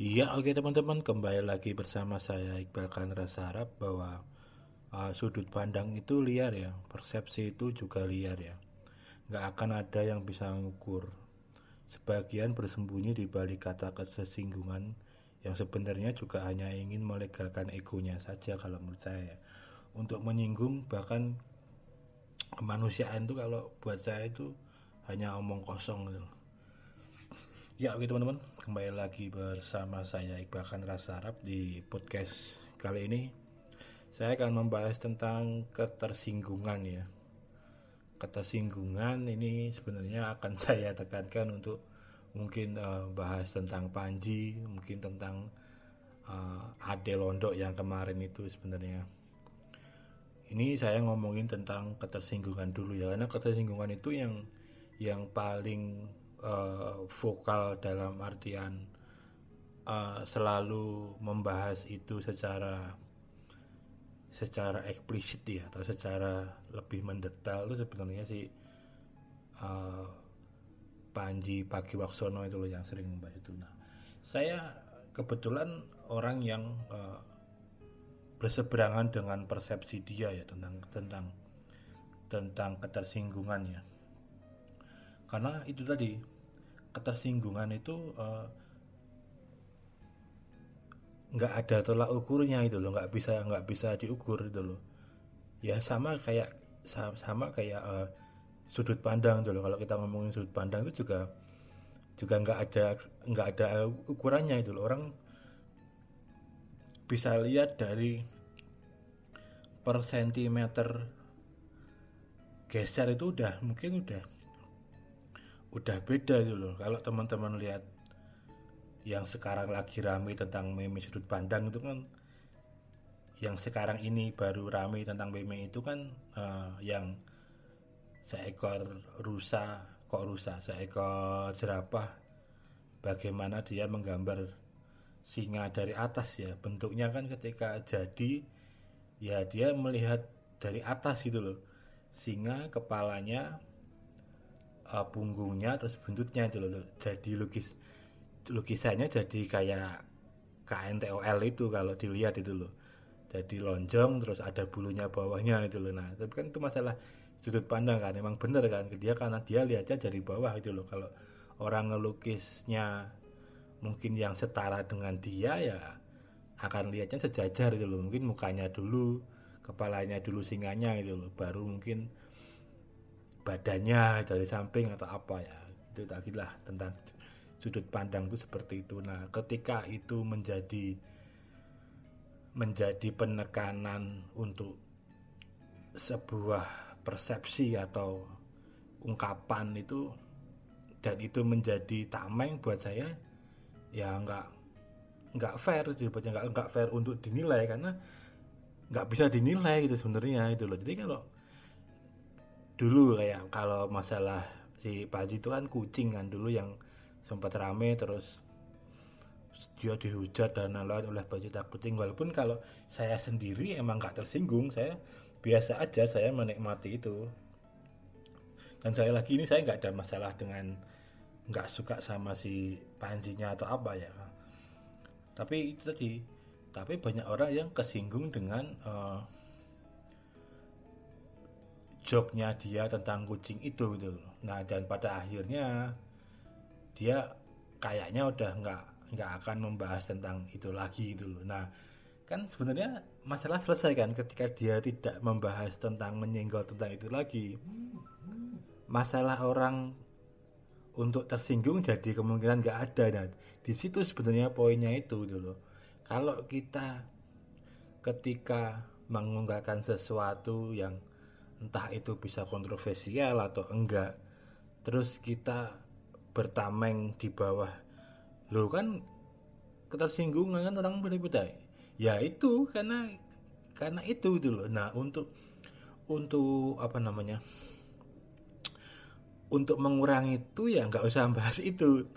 Iya, oke teman-teman, kembali lagi bersama saya Iqbal Kanra Sarap bahwa uh, sudut pandang itu liar ya, persepsi itu juga liar ya. Nggak akan ada yang bisa mengukur. Sebagian bersembunyi di balik kata kesinggungan yang sebenarnya juga hanya ingin melegalkan egonya saja kalau menurut saya. Untuk menyinggung bahkan kemanusiaan itu kalau buat saya itu hanya omong kosong gitu. Ya oke teman-teman. Kembali lagi bersama saya Iqbal Khan Rasa Arab di podcast kali ini. Saya akan membahas tentang ketersinggungan ya. Ketersinggungan ini sebenarnya akan saya tekankan untuk mungkin uh, bahas tentang Panji mungkin tentang uh, Ade Londok yang kemarin itu sebenarnya. Ini saya ngomongin tentang ketersinggungan dulu ya. Karena ketersinggungan itu yang yang paling uh, vokal dalam artian uh, selalu membahas itu secara secara eksplisit ya atau secara lebih mendetail itu sebenarnya si uh, Panji Pagi Waksono itu loh yang sering membahas itu. Nah, saya kebetulan orang yang uh, berseberangan dengan persepsi dia ya tentang tentang tentang ketersinggungan ya. Karena itu tadi ketersinggungan itu uh, nggak ada tolak ukurnya itu loh nggak bisa nggak bisa diukur itu loh. Ya sama kayak sama kayak uh, sudut pandang itu loh. Kalau kita ngomongin sudut pandang itu juga juga nggak ada nggak ada ukurannya itu loh. Orang bisa lihat dari per sentimeter geser itu udah mungkin udah udah beda gitu loh. Kalau teman-teman lihat yang sekarang lagi rame tentang meme sudut pandang itu kan yang sekarang ini baru rame tentang meme itu kan uh, yang seekor rusa kok rusa? Seekor jerapah. Bagaimana dia menggambar singa dari atas ya? Bentuknya kan ketika jadi ya dia melihat dari atas gitu loh. Singa kepalanya uh, punggungnya terus buntutnya itu loh jadi lukis lukisannya jadi kayak KNTOL itu kalau dilihat itu loh. Jadi lonjong terus ada bulunya bawahnya itu loh. Nah tapi kan itu masalah sudut pandang kan emang bener kan? Dia karena dia lihatnya dari bawah itu loh. Kalau orang ngelukisnya mungkin yang setara dengan dia ya akan lihatnya sejajar itu loh. Mungkin mukanya dulu kepalanya dulu singanya gitu loh. Baru mungkin badannya dari samping atau apa ya. Itu tadi lah tentang sudut pandang itu seperti itu. Nah ketika itu menjadi menjadi penekanan untuk sebuah persepsi atau ungkapan itu dan itu menjadi tameng buat saya ya nggak nggak fair sebetulnya nggak nggak fair untuk dinilai karena nggak bisa dinilai gitu sebenarnya itu loh. Jadi kalau dulu kayak kalau masalah si Pak Haji itu kan kucing kan dulu yang sempat rame terus dia dihujat dan lain oleh tak kucing. Walaupun kalau saya sendiri emang nggak tersinggung saya biasa aja saya menikmati itu. Dan saya lagi ini saya nggak ada masalah dengan nggak suka sama si panjinya atau apa ya. Tapi itu tadi tapi banyak orang yang kesinggung dengan uh, joknya dia tentang kucing itu gitu nah dan pada akhirnya dia kayaknya udah nggak nggak akan membahas tentang itu lagi gitu loh. Nah kan sebenarnya masalah selesai kan ketika dia tidak membahas tentang menyenggol tentang itu lagi. Masalah orang untuk tersinggung jadi kemungkinan nggak ada. Dan di situ sebenarnya poinnya itu gitu loh. Kalau kita ketika mengungkapkan sesuatu yang entah itu bisa kontroversial atau enggak terus kita bertameng di bawah. Lo kan ketersinggungan kan orang beda-beda ya itu karena karena itu dulu nah untuk untuk apa namanya untuk mengurangi itu ya nggak usah bahas itu.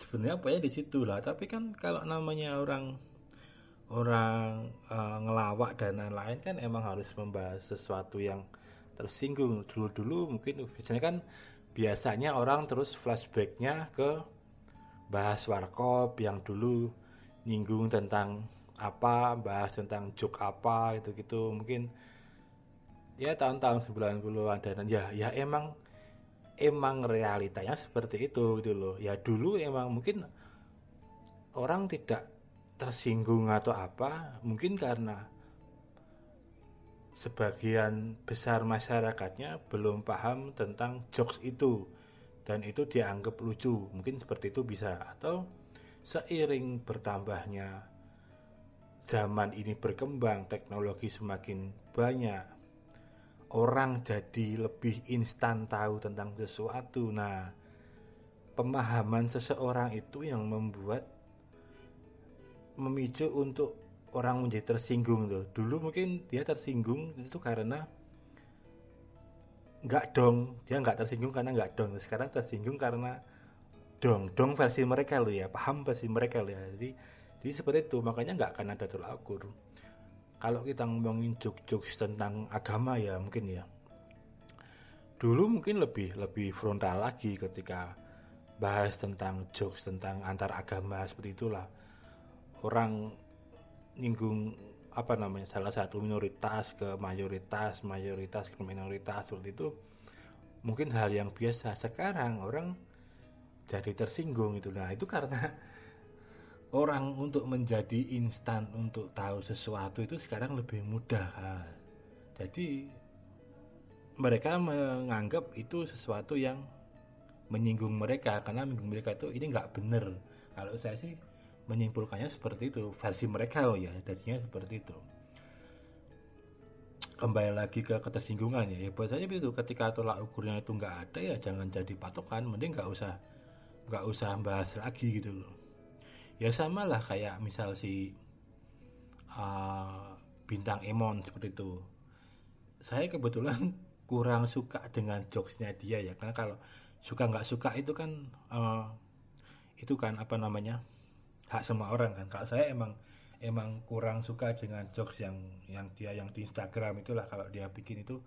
Sebenarnya apa ya di situ lah. Tapi kan kalau namanya orang orang uh, ngelawak dan lain-lain kan emang harus membahas sesuatu yang tersinggung. Dulu-dulu mungkin biasanya kan biasanya orang terus flashbacknya ke bahas warkop yang dulu nyinggung tentang apa bahas tentang joke apa gitu gitu mungkin ya tahun-tahun 90-an dan ya ya emang emang realitanya seperti itu gitu loh. Ya dulu emang mungkin orang tidak tersinggung atau apa mungkin karena sebagian besar masyarakatnya belum paham tentang jokes itu. Dan itu dianggap lucu. Mungkin seperti itu bisa. Atau seiring bertambahnya zaman ini berkembang teknologi semakin banyak orang jadi lebih instan tahu tentang sesuatu. Nah, pemahaman seseorang itu yang membuat memicu untuk orang menjadi tersinggung tuh. Dulu mungkin dia tersinggung itu karena nggak dong, dia nggak tersinggung karena nggak dong. Sekarang tersinggung karena dong, dong versi mereka loh ya, paham versi mereka loh ya. Jadi, jadi seperti itu, makanya nggak akan ada tolak ukur kalau kita ngomongin jokes-jokes tentang agama ya mungkin ya dulu mungkin lebih lebih frontal lagi ketika bahas tentang jokes tentang antar agama seperti itulah orang nyinggung apa namanya salah satu minoritas ke mayoritas mayoritas ke minoritas seperti itu mungkin hal yang biasa sekarang orang jadi tersinggung itu nah itu karena orang untuk menjadi instan untuk tahu sesuatu itu sekarang lebih mudah. jadi mereka menganggap itu sesuatu yang menyinggung mereka karena menyinggung mereka itu ini nggak benar. Kalau saya sih menyimpulkannya seperti itu. Versi mereka oh ya, jadinya seperti itu. Kembali lagi ke ketersinggungan ya, ya buat saya itu ketika tolak ukurnya itu nggak ada ya jangan jadi patokan, mending nggak usah nggak usah bahas lagi gitu loh. Ya sama lah kayak misal si uh, bintang Emon seperti itu. Saya kebetulan kurang suka dengan jokesnya dia ya. Karena kalau suka nggak suka itu kan uh, itu kan apa namanya hak semua orang kan. Kalau saya emang emang kurang suka dengan jokes yang yang dia yang di Instagram itulah kalau dia bikin itu.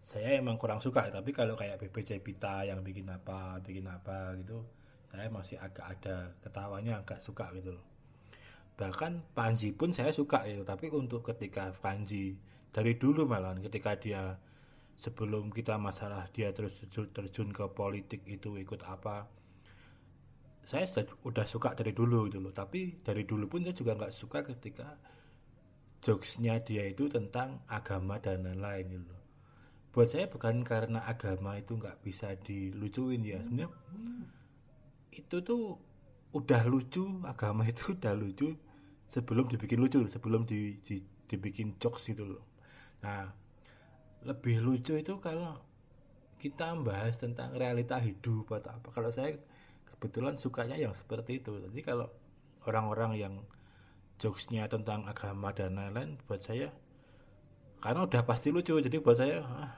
Saya emang kurang suka. Tapi kalau kayak BPC Pita yang bikin apa bikin apa gitu saya masih agak ada ketawanya agak suka gitu loh. Bahkan Panji pun saya suka gitu. Tapi untuk ketika Panji dari dulu malah ketika dia sebelum kita masalah dia terus terjun ke politik itu ikut apa saya udah suka dari dulu gitu loh. Tapi dari dulu pun saya juga nggak suka ketika jokesnya dia itu tentang agama dan lain-lain gitu loh. Buat saya bukan karena agama itu nggak bisa dilucuin ya. Sebenarnya itu tuh udah lucu agama itu udah lucu sebelum dibikin lucu sebelum di, di, dibikin jokes gitu loh. Nah lebih lucu itu kalau kita bahas tentang realita hidup atau apa. Kalau saya kebetulan sukanya yang seperti itu jadi kalau orang-orang yang jokesnya tentang agama dan lain-lain buat saya karena udah pasti lucu jadi buat saya ah.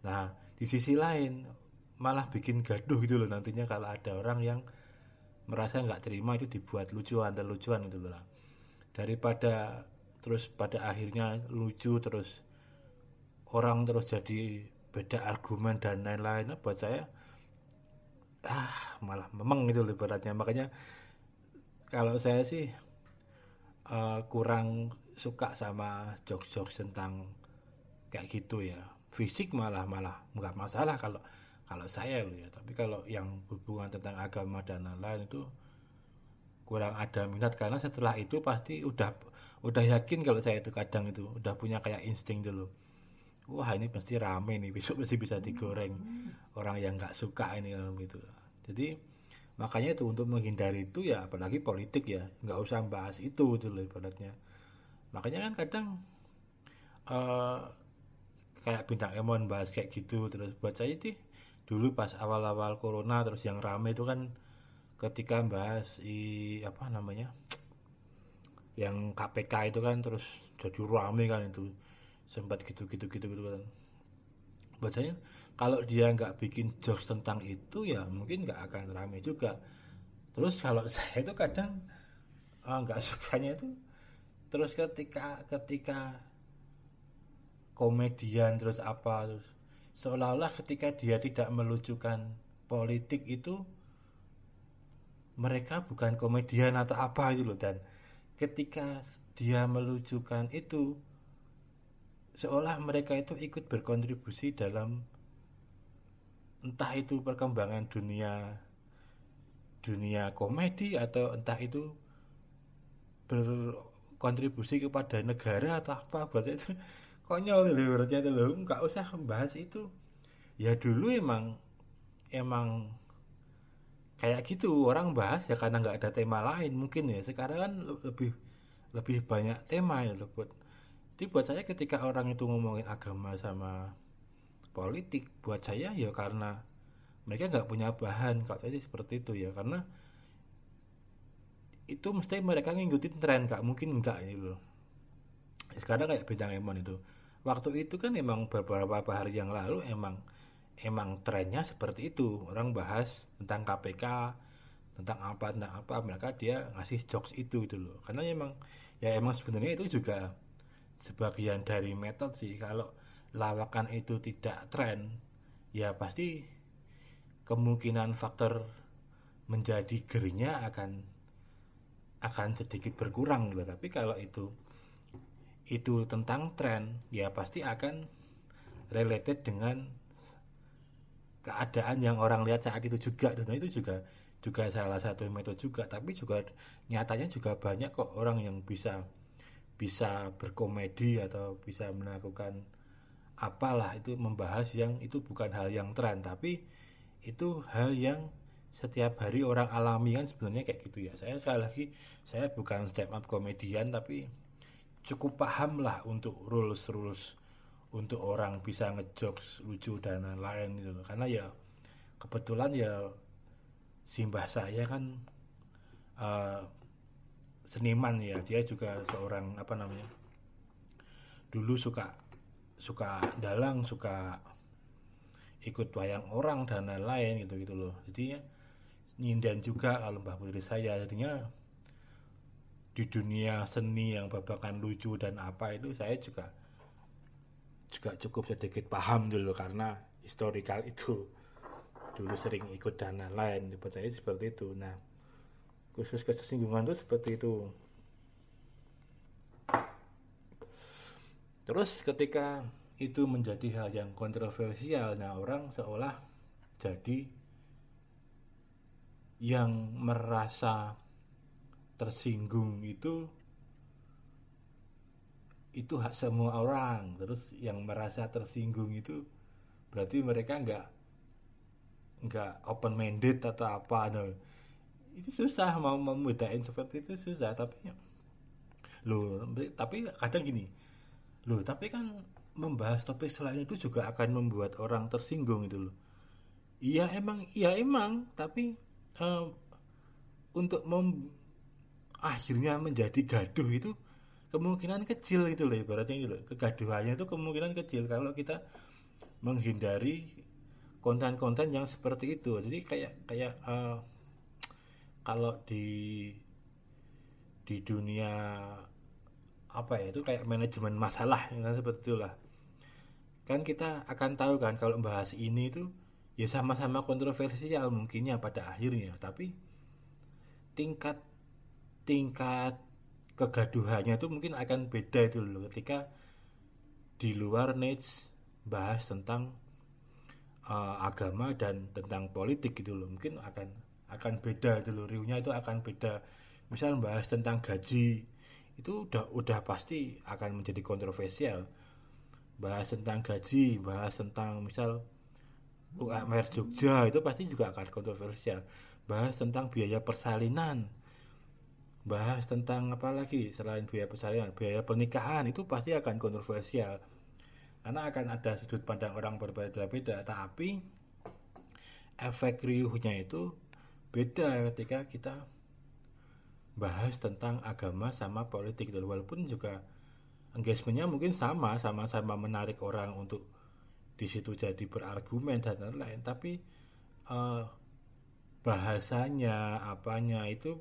nah di sisi lain malah bikin gaduh gitu loh nantinya kalau ada orang yang merasa nggak terima itu dibuat lucuan dan lucuan gitu loh daripada terus pada akhirnya lucu terus orang terus jadi beda argumen dan lain-lain buat saya ah malah memang gitu loh beratnya makanya kalau saya sih uh, kurang suka sama jokes-jokes tentang kayak gitu ya. Fisik malah malah nggak masalah kalau kalau saya loh ya. Tapi kalau yang hubungan tentang agama dan lain-lain itu kurang ada minat. Karena setelah itu pasti udah udah yakin kalau saya itu kadang itu udah punya kayak insting dulu wah ini pasti rame nih besok pasti bisa digoreng. Orang yang nggak suka ini gitu. Jadi makanya itu untuk menghindari itu ya apalagi politik ya nggak usah bahas itu dulu ibaratnya. Makanya kan kadang uh, kayak bintang emon bahas kayak gitu terus buat saya itu dulu pas awal-awal corona terus yang rame itu kan ketika bahas i apa namanya yang KPK itu kan terus jadi rame kan itu sempat gitu gitu gitu gitu kan. Buat saya kalau dia nggak bikin jokes tentang itu ya mungkin nggak akan rame juga. Terus kalau saya itu kadang nggak oh, sukanya itu terus ketika ketika komedian terus apa terus seolah-olah ketika dia tidak melucukan politik itu mereka bukan komedian atau apa gitu loh. Dan ketika dia melucukan itu seolah mereka itu ikut berkontribusi dalam entah itu perkembangan dunia dunia komedi atau entah itu berkontribusi kepada negara atau apa buat itu konyol loh berarti itu loh nggak usah membahas itu. Ya dulu emang emang kayak gitu. Orang bahas ya karena nggak ada tema lain mungkin ya. Sekarang kan lebih lebih banyak tema ya loh buat jadi buat saya ketika orang itu ngomongin agama sama politik buat saya ya karena mereka nggak punya bahan kalau saya seperti itu ya. Karena itu mesti mereka ngikutin tren nggak mungkin enggak ini loh. Sekarang kayak bintang emon itu. Waktu itu kan emang beberapa hari yang lalu emang emang trennya seperti itu. Orang bahas tentang KPK tentang apa tentang apa mereka dia ngasih jokes itu itu loh. Karena emang ya emang sebenarnya itu juga sebagian dari metode sih kalau lawakan itu tidak tren ya pasti kemungkinan faktor menjadi gerinya akan akan sedikit berkurang. Loh tapi kalau itu itu tentang tren ya pasti akan related dengan keadaan yang orang lihat saat itu juga. Dan itu juga juga salah satu metode juga. Tapi juga nyatanya juga banyak kok orang yang bisa bisa berkomedi atau bisa melakukan apalah itu membahas yang itu bukan hal yang tren tapi itu hal yang setiap hari orang alami kan sebenarnya kayak gitu ya saya sekali lagi saya bukan stand up komedian tapi cukup paham lah untuk rules rules untuk orang bisa ngejokes lucu dan lain-lain gitu loh. Karena ya kebetulan ya simbah saya kan uh, seniman ya, dia juga seorang apa namanya? Dulu suka suka dalang, suka ikut wayang orang dan lain-lain gitu gitu loh. Jadi nyindan juga kalau Mbah Putri saya jadinya di dunia seni yang babakan lucu dan apa itu saya juga juga cukup sedikit paham dulu karena historikal itu dulu sering ikut dan lain-lain seperti itu nah khusus kesinggungan itu seperti itu. Terus ketika itu menjadi hal yang kontroversial nah orang seolah jadi yang merasa tersinggung itu itu hak semua orang. Terus yang merasa tersinggung itu berarti mereka nggak nggak open minded atau apa no. Itu susah mau memudahin seperti itu susah tapi lo tapi kadang gini. Lo tapi kan membahas topik selain itu juga akan membuat orang tersinggung itu loh. Iya emang iya emang. Tapi um, untuk mem akhirnya menjadi gaduh itu kemungkinan kecil itu loh ibaratnya itu loh. Kegaduhannya itu kemungkinan kecil kalau kita menghindari konten-konten yang seperti itu. Jadi kayak kayak uh, kalau di di dunia apa ya itu kayak manajemen masalah kan seperti itulah. Kan kita akan tahu kan kalau membahas ini itu ya sama-sama kontroversial mungkinnya pada akhirnya. Tapi tingkat tingkat kegaduhannya itu mungkin akan beda itu loh ketika di luar niche bahas tentang uh, agama dan tentang politik gitu loh. Mungkin akan akan beda itu loh riuhnya itu akan beda. Misal bahas tentang gaji itu udah udah pasti akan menjadi kontroversial. Bahas tentang gaji bahas tentang misal UMR Jogja itu pasti juga akan kontroversial. Bahas tentang biaya persalinan bahas tentang apa lagi selain biaya persalinan biaya pernikahan itu pasti akan kontroversial. Karena akan ada sudut pandang orang berbeda-beda tapi efek riuhnya itu beda ketika kita bahas tentang agama sama politik walaupun juga engagementnya mungkin sama sama-sama menarik orang untuk di situ jadi berargumen dan lain-lain. Tapi uh, bahasanya apanya itu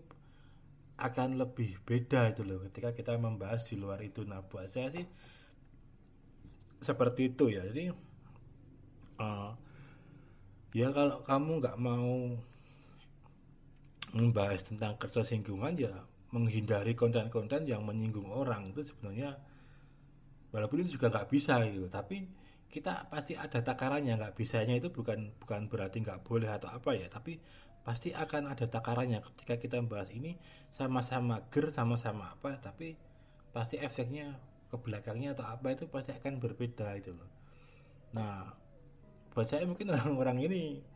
akan lebih beda itu loh ketika kita membahas di luar itu. Nah buat saya sih seperti itu ya. Jadi uh, ya kalau kamu nggak mau membahas tentang ketersinggungan ya menghindari konten-konten yang menyinggung orang. Itu sebenarnya walaupun itu juga nggak bisa gitu tapi kita pasti ada takarannya. Nggak bisanya itu bukan bukan berarti nggak boleh atau apa ya tapi pasti akan ada takarannya. Ketika kita membahas ini sama-sama ger sama-sama apa tapi pasti efeknya ke belakangnya atau apa itu pasti akan berbeda itu loh. Nah buat saya mungkin orang-orang ini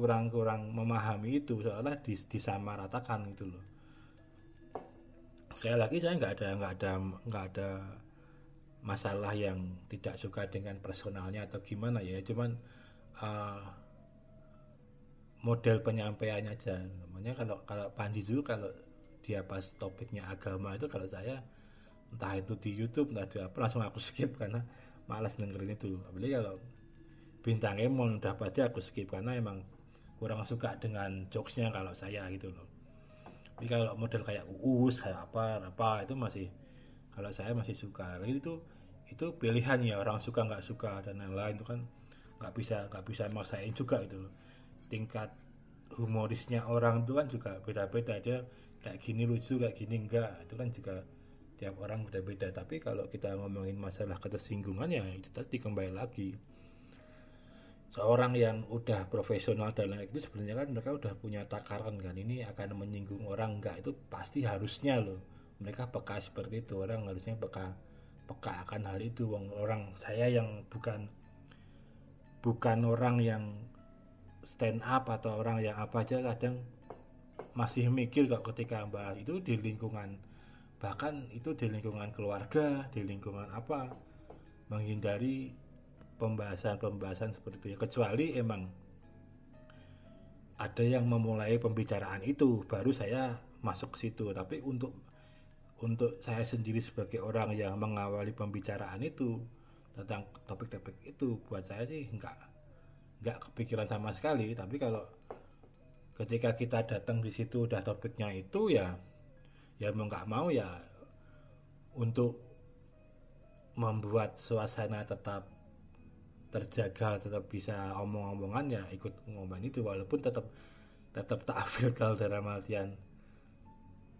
kurang-kurang memahami itu seolah dis disamaratakan gitu loh. Saya lagi saya nggak ada nggak ada nggak ada masalah yang tidak suka dengan personalnya atau gimana ya cuman uh, model penyampaiannya aja. Namanya kalau kalau Panji dulu kalau dia pas topiknya agama itu kalau saya entah itu di YouTube entah itu apa langsung aku skip karena malas dengerin itu. Apalagi kalau bintang Emon udah pasti aku skip karena emang kurang suka dengan jokesnya kalau saya gitu loh. Tapi kalau model kayak uus kayak apa apa itu masih kalau saya masih suka. Lagi itu itu pilihan ya orang suka nggak suka dan lain-lain itu kan nggak bisa nggak bisa maksain juga itu tingkat humorisnya orang itu kan juga beda-beda. Aja kayak gini lucu kayak gini enggak. Itu kan juga tiap orang beda-beda. Tapi kalau kita ngomongin masalah ketersinggungan ya itu tadi kembali lagi seorang yang udah profesional dan lain itu sebenarnya kan mereka udah punya takaran kan ini akan menyinggung orang. Enggak itu pasti harusnya loh. Mereka peka seperti itu orang harusnya peka peka akan hal itu. Orang saya yang bukan bukan orang yang stand up atau orang yang apa aja kadang masih mikir kok ketika bahas itu di lingkungan bahkan itu di lingkungan keluarga di lingkungan apa menghindari pembahasan-pembahasan seperti itu ya. Kecuali emang ada yang memulai pembicaraan itu baru saya masuk ke situ. Tapi untuk untuk saya sendiri sebagai orang yang mengawali pembicaraan itu tentang topik-topik itu buat saya sih enggak enggak kepikiran sama sekali. Tapi kalau ketika kita datang di situ udah topiknya itu ya ya mau nggak mau ya untuk membuat suasana tetap terjaga tetap bisa omong-omongan ya ikut ngomong itu. Walaupun tetap tetap tak filter dalam artian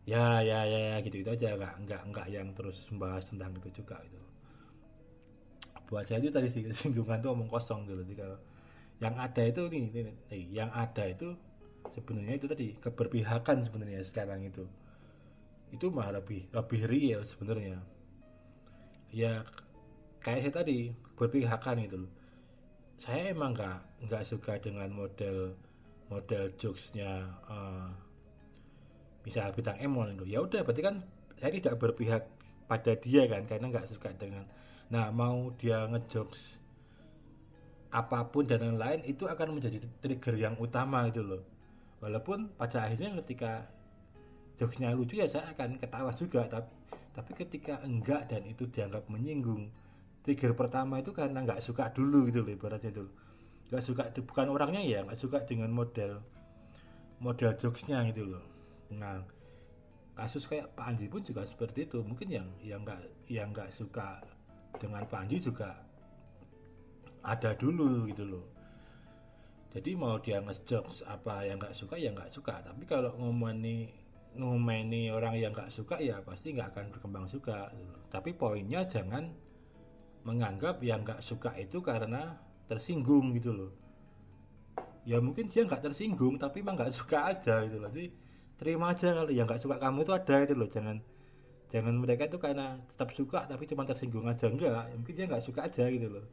ya ya ya, ya gitu itu aja. Nggak nggak nggak yang terus membahas tentang itu juga itu buat saya itu tadi singgungan tuh omong kosong dulu jadi kalau yang ada itu nih, nih, nih yang ada itu sebenarnya itu tadi keberpihakan sebenarnya sekarang itu. Itu mah lebih lebih real sebenarnya. Ya kayak saya tadi berpihakan itu saya emang nggak nggak suka dengan model model jokesnya uh, misal bintang Emon itu. Ya udah berarti kan saya tidak berpihak pada dia kan karena nggak suka dengan nah mau dia ngejokes apa pun dan lain-lain itu akan menjadi trigger yang utama itu loh. Walaupun pada akhirnya ketika jokesnya lucu ya saya akan ketawa juga tapi tapi ketika enggak dan itu dianggap menyinggung trigger pertama itu karena nggak suka dulu gitu loh ibaratnya dulu nggak suka bukan orangnya ya nggak suka dengan model model jokesnya gitu loh. Nah kasus kayak Pak Anji pun juga seperti itu. Mungkin yang yang nggak yang nggak suka dengan Pak Anji juga ada dulu gitu loh. Jadi mau dia ngejokes apa yang nggak suka ya nggak suka. Tapi kalau ngomongin ngomeni orang yang nggak suka ya pasti nggak akan berkembang suka tapi poinnya jangan menganggap yang nggak suka itu karena tersinggung gitu loh. Ya mungkin dia nggak tersinggung tapi emang nggak suka aja gitu loh. Sih terima aja kalau yang nggak suka kamu itu ada itu loh. Jangan jangan mereka itu karena tetap suka tapi cuma tersinggung aja. Enggak ya mungkin dia nggak suka aja gitu loh.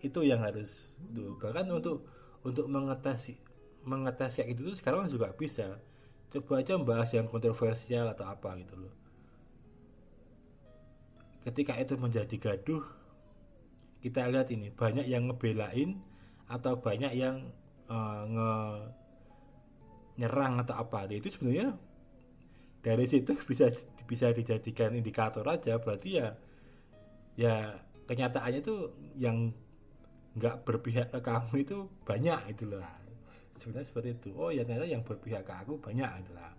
Itu yang harus tuh bahkan untuk untuk mengetes mengetes kayak gitu tuh sekarang juga bisa. Coba aja membahas yang kontroversial atau apa gitu loh ketika itu menjadi gaduh kita lihat ini banyak yang ngebelain atau banyak yang uh, nge nyerang atau apa. Itu sebenarnya dari situ bisa bisa dijadikan indikator aja. Berarti ya ya kenyataannya tuh yang nggak berpihak ke kamu itu banyak itu loh sebenarnya seperti itu. Oh ya ternyata yang berpihak ke aku banyak itu lah.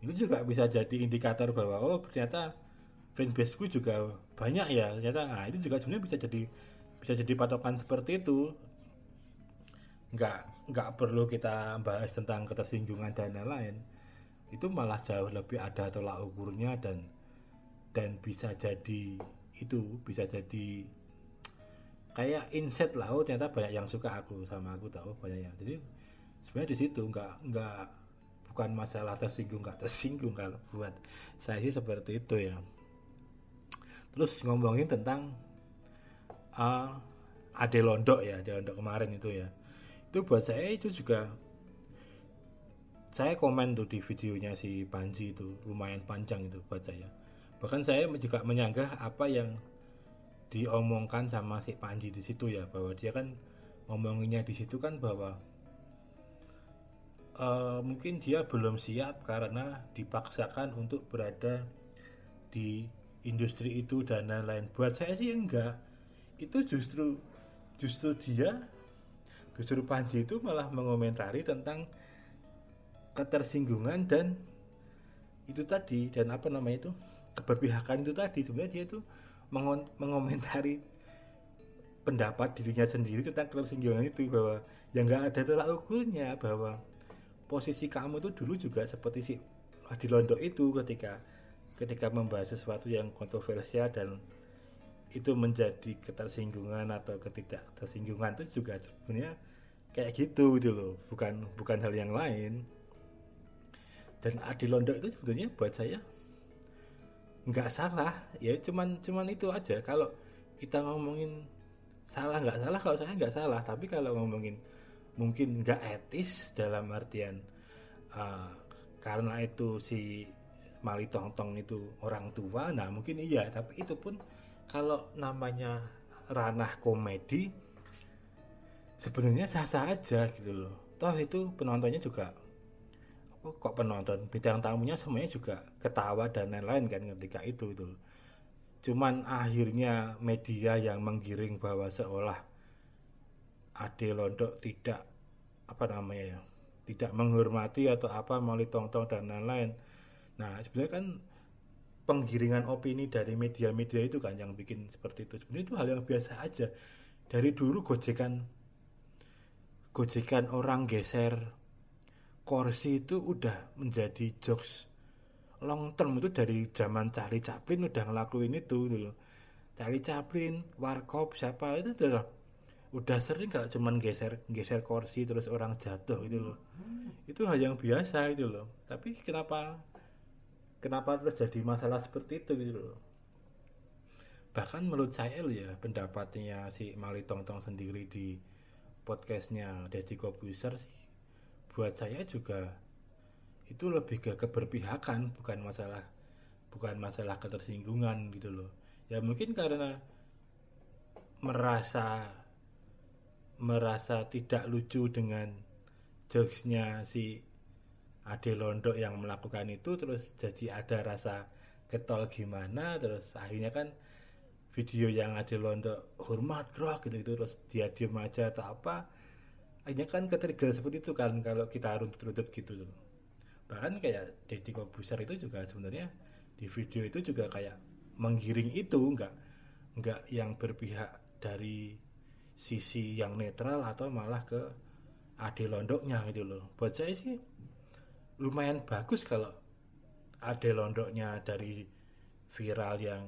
Itu juga bisa jadi indikator bahwa oh ternyata fanbaseku juga banyak ya ternyata. Nah itu juga sebenarnya bisa jadi bisa jadi patokan seperti itu. Nggak nggak perlu kita bahas tentang ketersinggungan dan lain-lain. Itu malah jauh lebih ada tolak ukurnya dan dan bisa jadi itu bisa jadi kayak insight lah. Oh ternyata banyak yang suka aku sama aku tahu banyak yang. Jadi sebenarnya di situ nggak nggak bukan masalah tersinggung nggak tersinggung. Kalau buat saya sih seperti itu ya terus ngomongin tentang uh, Ade Londok ya Ade Londok kemarin itu ya. Itu buat saya itu juga saya komen tuh di videonya si Panji itu lumayan panjang itu buat saya. Bahkan saya juga menyanggah apa yang diomongkan sama si Panji di situ ya bahwa dia kan ngomonginnya di situ kan bahwa uh, mungkin dia belum siap karena dipaksakan untuk berada di industri itu dan lain-lain. Buat saya sih enggak. Itu justru justru dia justru Panji itu malah mengomentari tentang ketersinggungan dan itu tadi dan apa namanya itu keberpihakan itu tadi. Sebenarnya dia itu mengomentari pendapat dirinya sendiri tentang ketersinggungan itu bahwa yang nggak ada tolak ukurnya bahwa posisi kamu itu dulu juga seperti si di Londo itu ketika ketika membahas sesuatu yang kontroversial dan itu menjadi ketersinggungan atau ketidak tersinggungan itu juga sebenarnya kayak gitu gitu loh. Bukan bukan hal yang lain. Dan Adi Londo itu sebetulnya buat saya nggak salah. Ya cuman cuman itu aja. Kalau kita ngomongin salah nggak salah kalau saya nggak salah. Tapi kalau ngomongin mungkin nggak etis dalam artian uh, karena itu si Mali Tongtong itu orang tua nah mungkin iya tapi itu pun kalau namanya ranah komedi sebenarnya sah-sah aja gitu loh. Toh itu penontonnya juga kok penonton? Bidang tamunya semuanya juga ketawa dan lain-lain kan ketika itu itu cuman akhirnya media yang menggiring bahwa seolah Ade Londok tidak apa namanya ya tidak menghormati atau apa melalui tong-tong dan lain-lain nah sebenarnya kan penggiringan opini dari media-media itu kan yang bikin seperti itu. Sebenarnya itu hal yang biasa aja. Dari dulu gojekan gojekan orang geser kursi itu udah menjadi jokes long term. Itu dari zaman cari Chaplin udah ngelakuin itu dulu cari Chaplin Warkop siapa itu udah udah sering kalau cuman geser geser kursi terus orang jatuh gitu loh. Itu hal yang biasa itu loh. Tapi kenapa kenapa terjadi masalah seperti itu gitu loh. Bahkan menurut saya ya pendapatnya si Mali Tong Tong sendiri di podcastnya Deddy Kobuser sih buat saya juga itu lebih ke keberpihakan bukan masalah bukan masalah ketersinggungan gitu loh. Ya mungkin karena merasa merasa tidak lucu dengan jokesnya si Ade Londo yang melakukan itu terus jadi ada rasa ketol gimana terus akhirnya kan video yang Ade Londo hormat bro gitu, gitu terus dia diem aja atau apa akhirnya kan ketrigger seperti itu kan kalau kita runtut-runtut gitu loh. Bahkan kayak Deddy Kobuser itu juga sebenarnya di video itu juga kayak menggiring itu enggak enggak yang berpihak dari sisi yang netral atau malah ke ade londoknya gitu loh. Buat saya sih lumayan bagus kalau ade londoknya dari viral yang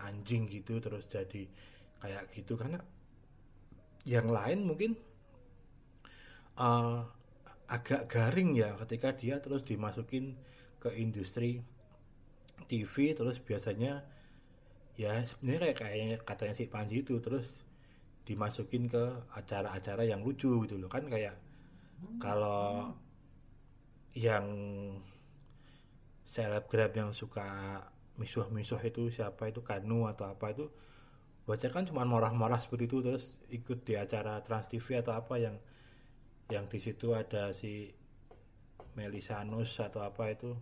anjing gitu terus jadi kayak gitu. Karena yang lain mungkin uh, agak garing ya ketika dia terus dimasukin ke industri TV terus biasanya ya sebenarnya kayak katanya si Panji itu terus dimasukin ke acara-acara yang lucu gitu loh. Kan kayak kalau yang selebgram yang suka misuh-misuh itu siapa? Itu Kanu atau apa? Itu baca kan cuma marah-marah seperti itu terus ikut di acara Trans TV atau apa yang yang di situ ada si Melisanus atau apa itu.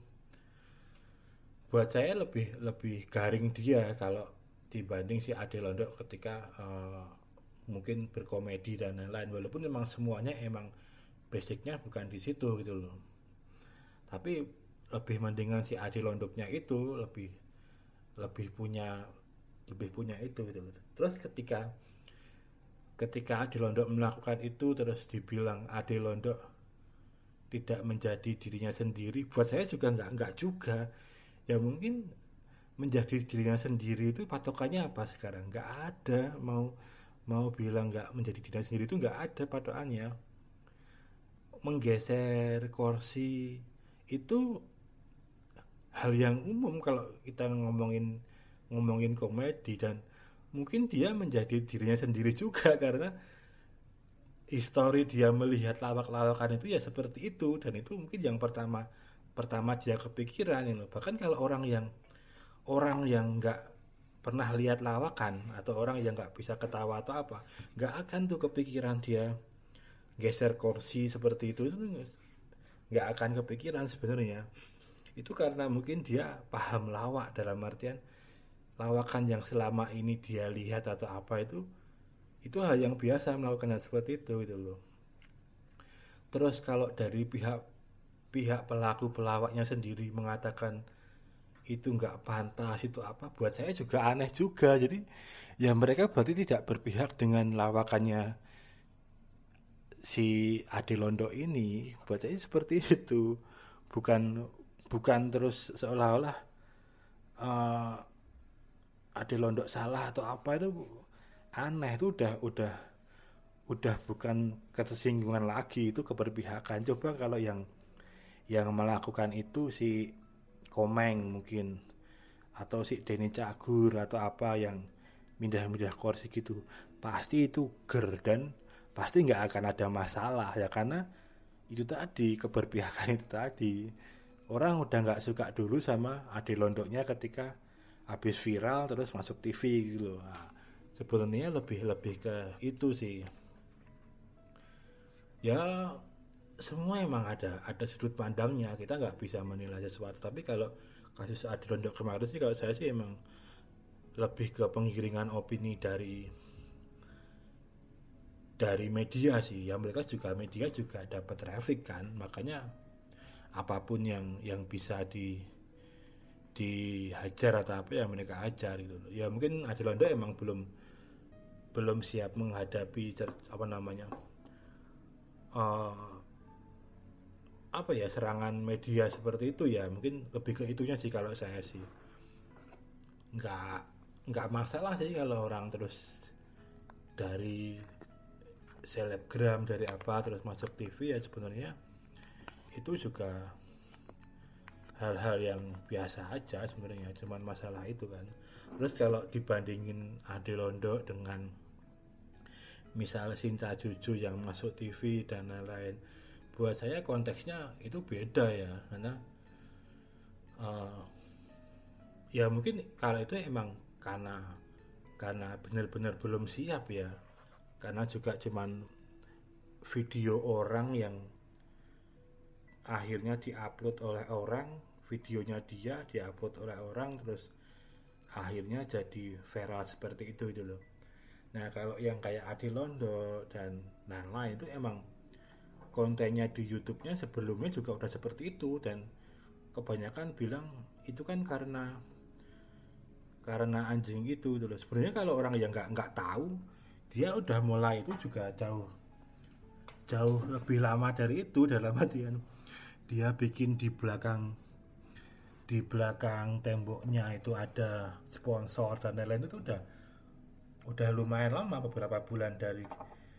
Buat saya lebih lebih garing dia kalau dibanding si Ade Londo ketika uh, mungkin berkomedi dan lain-lain. Walaupun memang semuanya emang basicnya bukan di situ gitu loh tapi lebih mendingan si Ade Londoknya itu lebih lebih punya lebih punya itu gitu. Terus ketika ketika Ade Londo melakukan itu terus dibilang Ade Londo tidak menjadi dirinya sendiri buat saya juga nggak nggak juga. Ya mungkin menjadi dirinya sendiri itu patokannya apa sekarang? Nggak ada mau mau bilang nggak menjadi dirinya sendiri itu nggak ada patokannya. Menggeser kursi itu hal yang umum kalau kita ngomongin ngomongin komedi dan mungkin dia menjadi dirinya sendiri juga karena histori dia melihat lawak-lawakan itu ya seperti itu. Dan itu mungkin yang pertama pertama dia kepikiran ini bahkan kalau orang yang orang yang nggak pernah lihat lawakan atau orang yang nggak bisa ketawa atau apa nggak akan tuh kepikiran dia geser kursi seperti itu. Itu nggak akan kepikiran sebenarnya. Itu karena mungkin dia paham lawak dalam artian lawakan yang selama ini dia lihat atau apa itu itu hal yang biasa melakukan hal seperti itu itu loh. Terus kalau dari pihak pihak pelaku pelawaknya sendiri mengatakan itu nggak pantas itu apa buat saya juga aneh juga. Jadi ya mereka berarti tidak berpihak dengan lawakannya si Ade Londo ini buat saya seperti itu. Bukan bukan terus seolah-olah uh, ada londok salah atau apa itu aneh. Itu udah udah udah bukan kesinggungan lagi itu keberpihakan. Coba kalau yang yang melakukan itu si Komeng mungkin atau si Denny Cagur atau apa yang mindah-mindah kursi gitu pasti itu ger dan pasti nggak akan ada masalah ya karena itu tadi keberpihakan itu tadi orang udah nggak suka dulu sama ade londoknya ketika habis viral terus masuk TV gitu loh. Nah, sebenarnya lebih lebih ke itu sih. Ya semua emang ada ada sudut pandangnya kita nggak bisa menilai sesuatu tapi kalau kasus Adi Londok kemarin sih kalau saya sih emang lebih ke penggiringan opini dari dari media sih. Ya mereka juga media juga dapat traffic kan. Makanya apa pun yang yang bisa di dihajar atau apa ya mereka ajar gitu loh. Ya mungkin Adilondo emang belum belum siap menghadapi apa namanya uh, apa ya serangan media seperti itu ya. Mungkin lebih ke itunya sih kalau saya sih. Nggak nggak masalah sih kalau orang terus dari selebgram dari apa terus masuk TV ya sebenarnya itu juga hal-hal yang biasa aja sebenarnya cuman masalah itu kan. Terus kalau dibandingin Ade Londo dengan misalnya Sinta Juju yang masuk TV dan lain-lain buat saya konteksnya itu beda ya karena uh, ya mungkin kalau itu emang karena karena benar-benar belum siap ya karena juga cuman video orang yang akhirnya diupload oleh orang videonya dia diupload oleh orang terus akhirnya jadi viral seperti itu itu loh. Nah kalau yang kayak Adi Londo dan lain-lain itu emang kontennya di YouTube-nya sebelumnya juga udah seperti itu dan kebanyakan bilang itu kan karena karena anjing itu gitu loh. Sebenarnya kalau orang yang nggak nggak tahu dia udah mulai itu juga jauh jauh lebih lama dari itu dalam artian dia bikin di belakang di belakang temboknya itu ada sponsor dan lain-lain itu udah udah lumayan lama beberapa bulan dari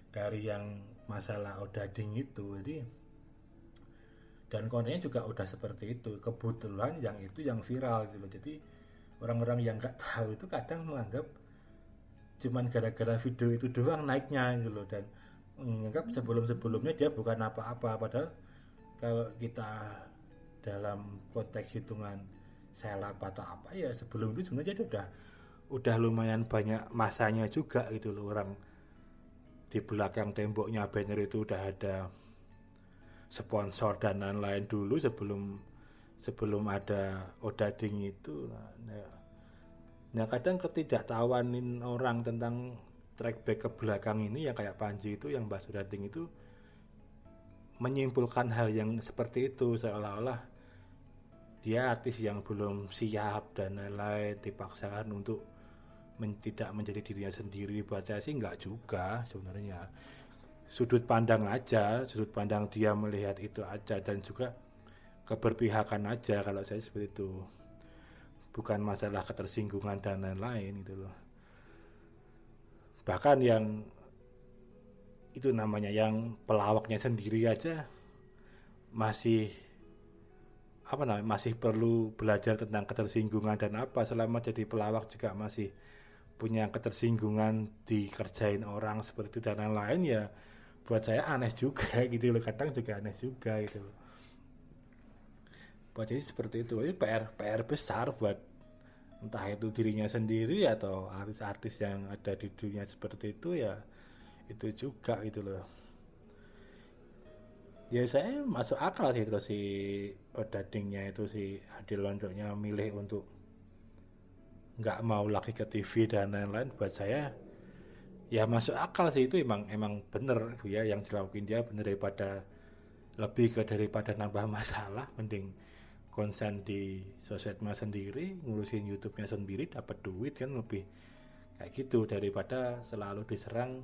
dari yang masalah odading itu. Jadi dan kontennya juga udah seperti itu. Kebetulan yang itu yang viral gitu jadi orang-orang yang nggak tahu itu kadang menganggap cuman gara-gara video itu doang naiknya gitu loh. Dan menganggap sebelum-sebelumnya dia bukan apa-apa. Padahal kalau kita dalam konteks hitungan selap atau apa ya sebelum itu sebenarnya dia udah udah lumayan banyak masanya juga gitu loh. Orang di belakang temboknya banner itu udah ada sponsor dan lain-lain dulu sebelum sebelum ada odading itu. Nah, ya. Nah kadang ketidaktahuan orang tentang track back ke belakang ini yang kayak Panji itu yang bahas odading itu menyimpulkan hal yang seperti itu seolah-olah dia artis yang belum siap dan lain-lain dipaksakan untuk men, tidak menjadi dirinya sendiri. Buat saya sih nggak juga sebenarnya. Sudut pandang aja sudut pandang dia melihat itu aja dan juga keberpihakan aja kalau saya seperti itu bukan masalah ketersinggungan dan lain-lain itu loh. Bahkan yang itu namanya yang pelawaknya sendiri aja masih apa namanya masih perlu belajar tentang ketersinggungan dan apa. Selama jadi pelawak juga masih punya ketersinggungan dikerjain orang seperti itu dan lain-lain ya buat saya aneh juga gitu loh. Kadang juga aneh juga gitu loh buat jadi seperti itu. Ini PR PR besar buat entah itu dirinya sendiri atau artis-artis yang ada di dunia seperti itu ya itu juga gitu loh. Ya saya masuk akal sih terus si odadingnya itu si Adil Londoknya milih untuk nggak mau lagi ke TV dan lain-lain. Buat saya ya masuk akal sih itu emang emang bener ya. Yang dilakuin dia bener daripada lebih ke daripada nambah masalah mending konsen di sosmed sendiri ngurusin YouTube-nya sendiri dapat duit kan lebih kayak gitu daripada selalu diserang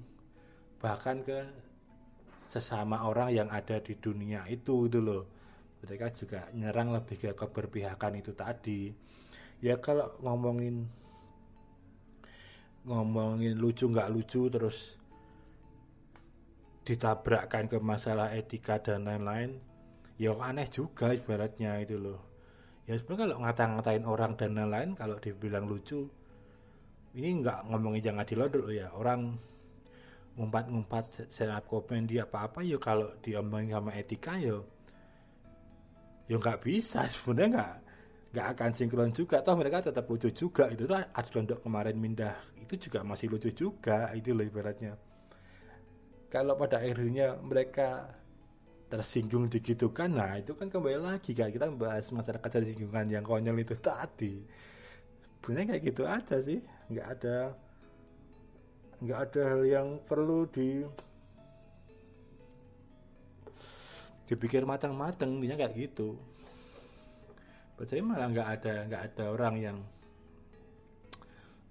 bahkan ke sesama orang yang ada di dunia itu itu loh. Mereka juga nyerang lebih ke keberpihakan itu tadi. Ya kalau ngomongin ngomongin lucu nggak lucu terus ditabrakkan ke masalah etika dan lain-lain ya aneh juga ibaratnya itu loh. Ya sebenarnya kalau ngata-ngatain orang dan lain-lain kalau dibilang lucu ini nggak ngomongin jangan dilodol ya. Orang ngumpat-ngumpat stand komen dia apa-apa ya kalau diomongin sama etika ya ya nggak bisa. Sebenarnya nggak nggak akan sinkron juga. Toh mereka tetap lucu juga itu tuh ada untuk kemarin mindah itu juga masih lucu juga itu loh ibaratnya. Kalau pada akhirnya mereka tersinggung digitukan nah itu kan kembali lagi kan kita membahas masyarakat tersinggungan yang konyol itu tadi. Sebenarnya kayak gitu aja sih. Nggak ada nggak ada hal yang perlu di dipikir matang-matang. Dia kayak gitu. Saya malah nggak ada nggak ada orang yang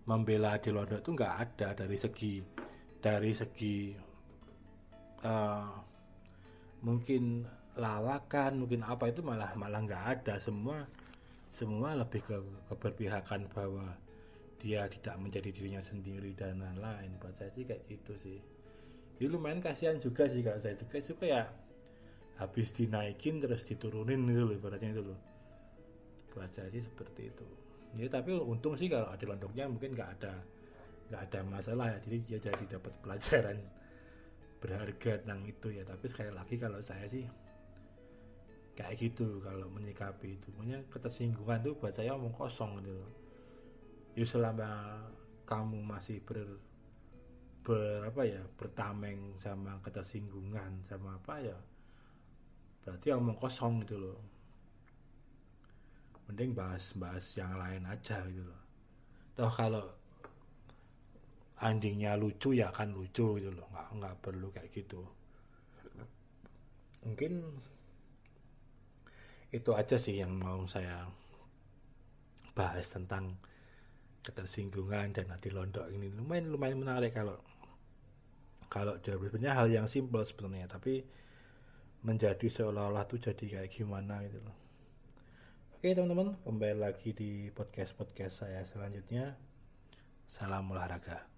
membela di Londo itu nggak ada dari segi dari segi uh, mungkin lawakan mungkin apa itu malah malah nggak ada. Semua semua lebih ke keberpihakan bahwa dia tidak menjadi dirinya sendiri dan lain-lain. Buat saya sih kayak gitu sih. Ya lumayan kasihan juga sih kalau saya juga. Suka ya habis dinaikin terus diturunin gitu loh ibaratnya itu loh. Buat saya sih seperti itu. Ya tapi untung sih kalau ada lontongnya mungkin nggak ada nggak ada masalah ya. Jadi dia jadi dapat pelajaran berharga tentang itu ya. Tapi sekali lagi kalau saya sih kayak gitu kalau menyikapi itu. Punya ketersinggungan tuh buat saya omong kosong gitu loh. Ya selama kamu masih ber berapa ya bertameng sama ketersinggungan sama apa ya berarti omong kosong gitu loh. Mending bahas-bahas yang lain aja gitu loh. Toh kalau endingnya lucu ya kan lucu gitu loh. Nggak nggak perlu kayak gitu. Mungkin itu aja sih yang mau saya bahas tentang ketersinggungan dan adil londok ini. Lumayan lumayan menarik kalau kalau sebenarnya hal yang simpel sebenarnya tapi menjadi seolah-olah tuh jadi kayak gimana gitu loh. Oke teman-teman kembali lagi di podcast podcast saya selanjutnya. Salam olahraga